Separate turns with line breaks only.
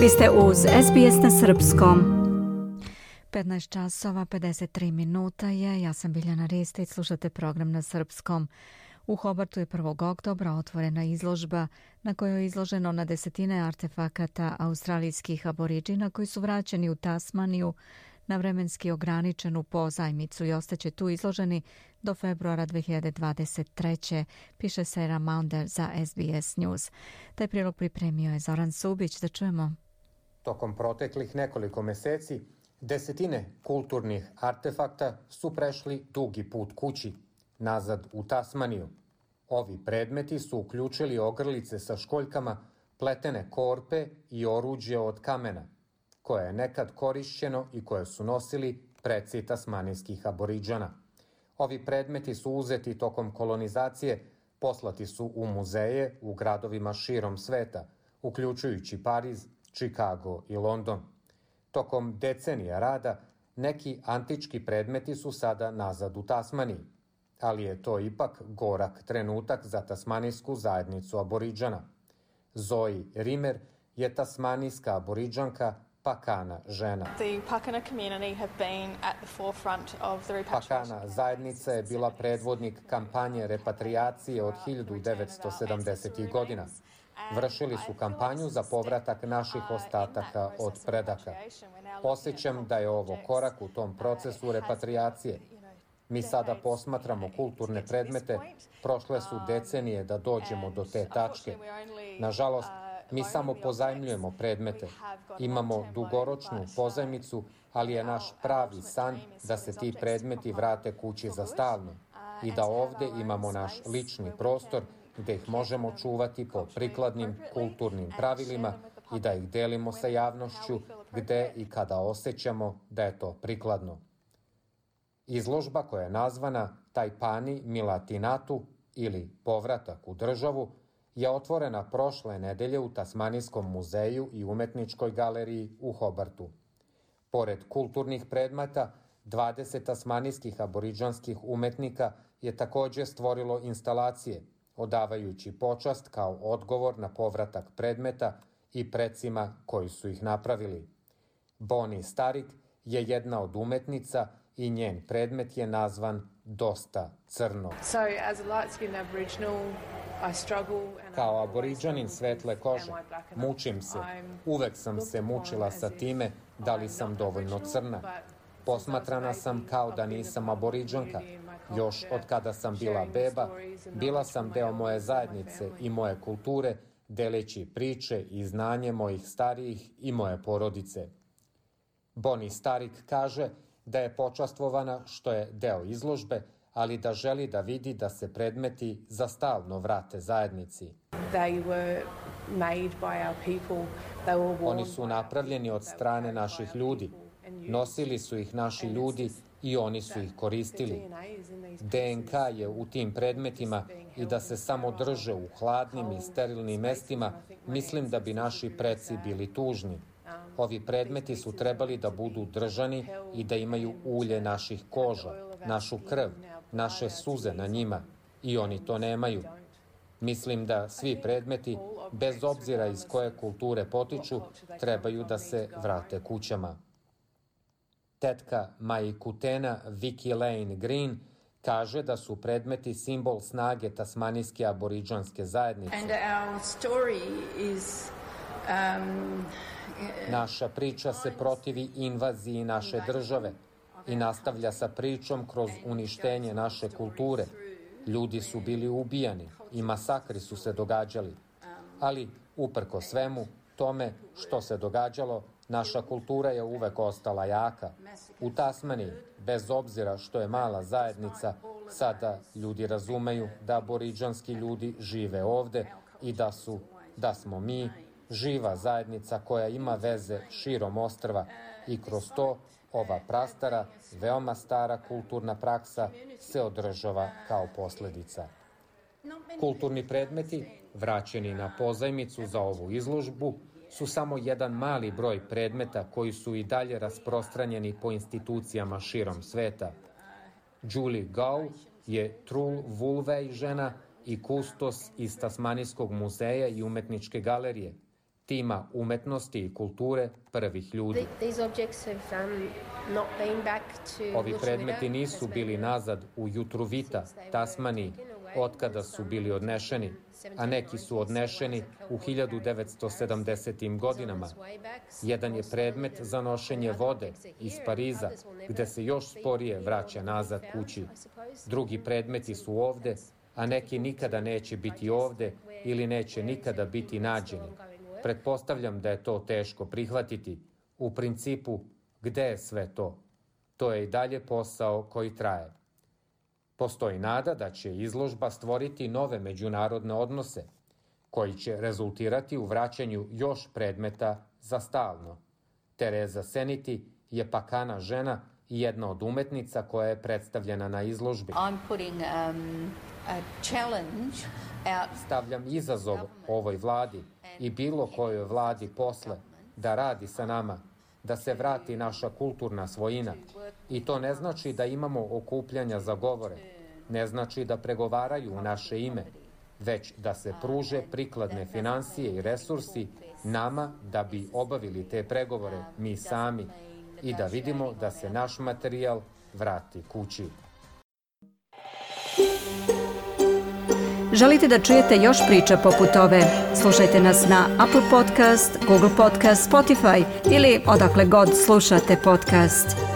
Vi ste uz SBS na Srpskom. 15 časova, 53 minuta je. Ja sam Biljana Ristić, slušate program na Srpskom. U Hobartu je 1. oktobra otvorena izložba na kojoj je izloženo na desetine artefakata australijskih aboriđina koji su vraćeni u Tasmaniju na vremenski ograničenu pozajmicu i ostaće tu izloženi do februara 2023. piše Sarah Maunder za SBS News. Taj prilog pripremio je Zoran Subić. Da čujemo.
Tokom proteklih nekoliko meseci desetine kulturnih artefakta su prešli dugi put kući, nazad u Tasmaniju. Ovi predmeti su uključili ogrlice sa školjkama, pletene korpe i oruđe od kamena – koje je nekad korišćeno i koje su nosili preci tasmanijskih aboriđana. Ovi predmeti su uzeti tokom kolonizacije, poslati su u muzeje u gradovima širom sveta, uključujući Pariz, Chicago i London. Tokom decenija rada, neki antički predmeti su sada nazad u Tasmaniji, ali je to ipak gorak trenutak za tasmanijsku zajednicu aboriđana. Zoe Rimer je tasmanijska aboriđanka Pakana žena. Pakana zajednica je bila predvodnik kampanje repatriacije od 1970. godina. Vršili su kampanju za povratak naših ostataka od predaka. Osjećam da je ovo korak u tom procesu repatriacije. Mi sada posmatramo kulturne predmete, prošle su decenije da dođemo do te tačke. Nažalost, Mi samo pozajmljujemo predmete. Imamo dugoročnu pozajmicu, ali je naš pravi san da se ti predmeti vrate kući za stalno i da ovde imamo naš lični prostor gde ih možemo čuvati po prikladnim kulturnim pravilima i da ih delimo sa javnošću gde i kada osjećamo da je to prikladno. Izložba koja je nazvana Tajpani Milatinatu ili Povratak u državu je otvorena prošle nedelje u Tasmanijskom muzeju i umetničkoj galeriji u Hobartu. Pored kulturnih predmeta, 20 tasmanijskih aboriđanskih umetnika je takođe stvorilo instalacije, odavajući počast kao odgovor na povratak predmeta i precima koji su ih napravili. Bonnie Starik je jedna od umetnica i njen predmet je nazvan Dosta crno. So, as a light-skinned aboriginal, Kao aboriđanin svetle kože, mučim se. Uvek sam se mučila sa time da li sam dovoljno crna. Posmatrana sam kao da nisam aboriđanka. Još od kada sam bila beba, bila sam deo moje zajednice i moje kulture, deleći priče i znanje mojih starijih i moje porodice. Boni Starik kaže da je počastvovana što je deo izložbe, ali da želi da vidi da se predmeti za stalno vrate zajednici. Oni su napravljeni od strane naših ljudi. Nosili su ih naši ljudi i oni su ih koristili. DNK je u tim predmetima i da se samo drže u hladnim i sterilnim mestima, mislim da bi naši preci bili tužni. Ovi predmeti su trebali da budu držani i da imaju ulje naših koža, našu krv, naše suze na njima i oni to nemaju. Mislim da svi predmeti, bez obzira iz koje kulture potiču, trebaju da se vrate kućama. Tetka Majkutena Vicky Lane Green kaže da su predmeti simbol snage tasmanijske aboriđanske zajednice. Is, um, Naša priča se protivi invaziji naše države, i nastavlja sa pričom kroz uništenje naše kulture. Ljudi su bili ubijani i masakri su se događali. Ali, uprko svemu, tome što se događalo, naša kultura je uvek ostala jaka. U Tasmaniji, bez obzira što je mala zajednica, sada ljudi razumeju da aboriđanski ljudi žive ovde i da su, da smo mi, živa zajednica koja ima veze širom ostrva i kroz to Ova prastara, veoma stara kulturna praksa se održava kao posledica. Kulturni predmeti, vraćeni na pozajmicu za ovu izložbu, su samo jedan mali broj predmeta koji su i dalje rasprostranjeni po institucijama širom sveta. Julie Gau je Trul Vulvej žena i kustos iz Tasmanijskog muzeja i umetničke galerije, tima umetnosti i kulture prvih ljudi.
Um,
Ovi predmeti nisu bili nazad u Jutruvita, Tasmaniji, otkada su bili odnešeni, a neki su odnešeni u 1970. godinama. Jedan je predmet za nošenje vode iz Pariza, gde se još sporije vraća nazad kući. Drugi predmeti su ovde, a neki nikada neće biti ovde ili neće nikada biti nađeni. Pretpostavljam da je to teško prihvatiti. U principu, gde je sve to? To je i dalje posao koji traje. Postoji nada da će izložba stvoriti nove međunarodne odnose, koji će rezultirati u vraćanju još predmeta za stalno. Tereza Seniti je pakana žena i jedna od umetnica koja je predstavljena na izložbi. I'm putting, um, a challenge. Stavljam izazov ovoj vladi i bilo kojoj vladi posle da radi sa nama, da se vrati naša kulturna svojina. I to ne znači da imamo okupljanja za govore, ne znači da pregovaraju u naše ime, već da se pruže prikladne financije i resursi nama da bi obavili te pregovore mi sami i da vidimo da se naš materijal vrati kući.
Želite da čujete još priča poput ove? Slušajte nas na Apple Podcast, Google Podcast, Spotify ili odakle god slušate podcast.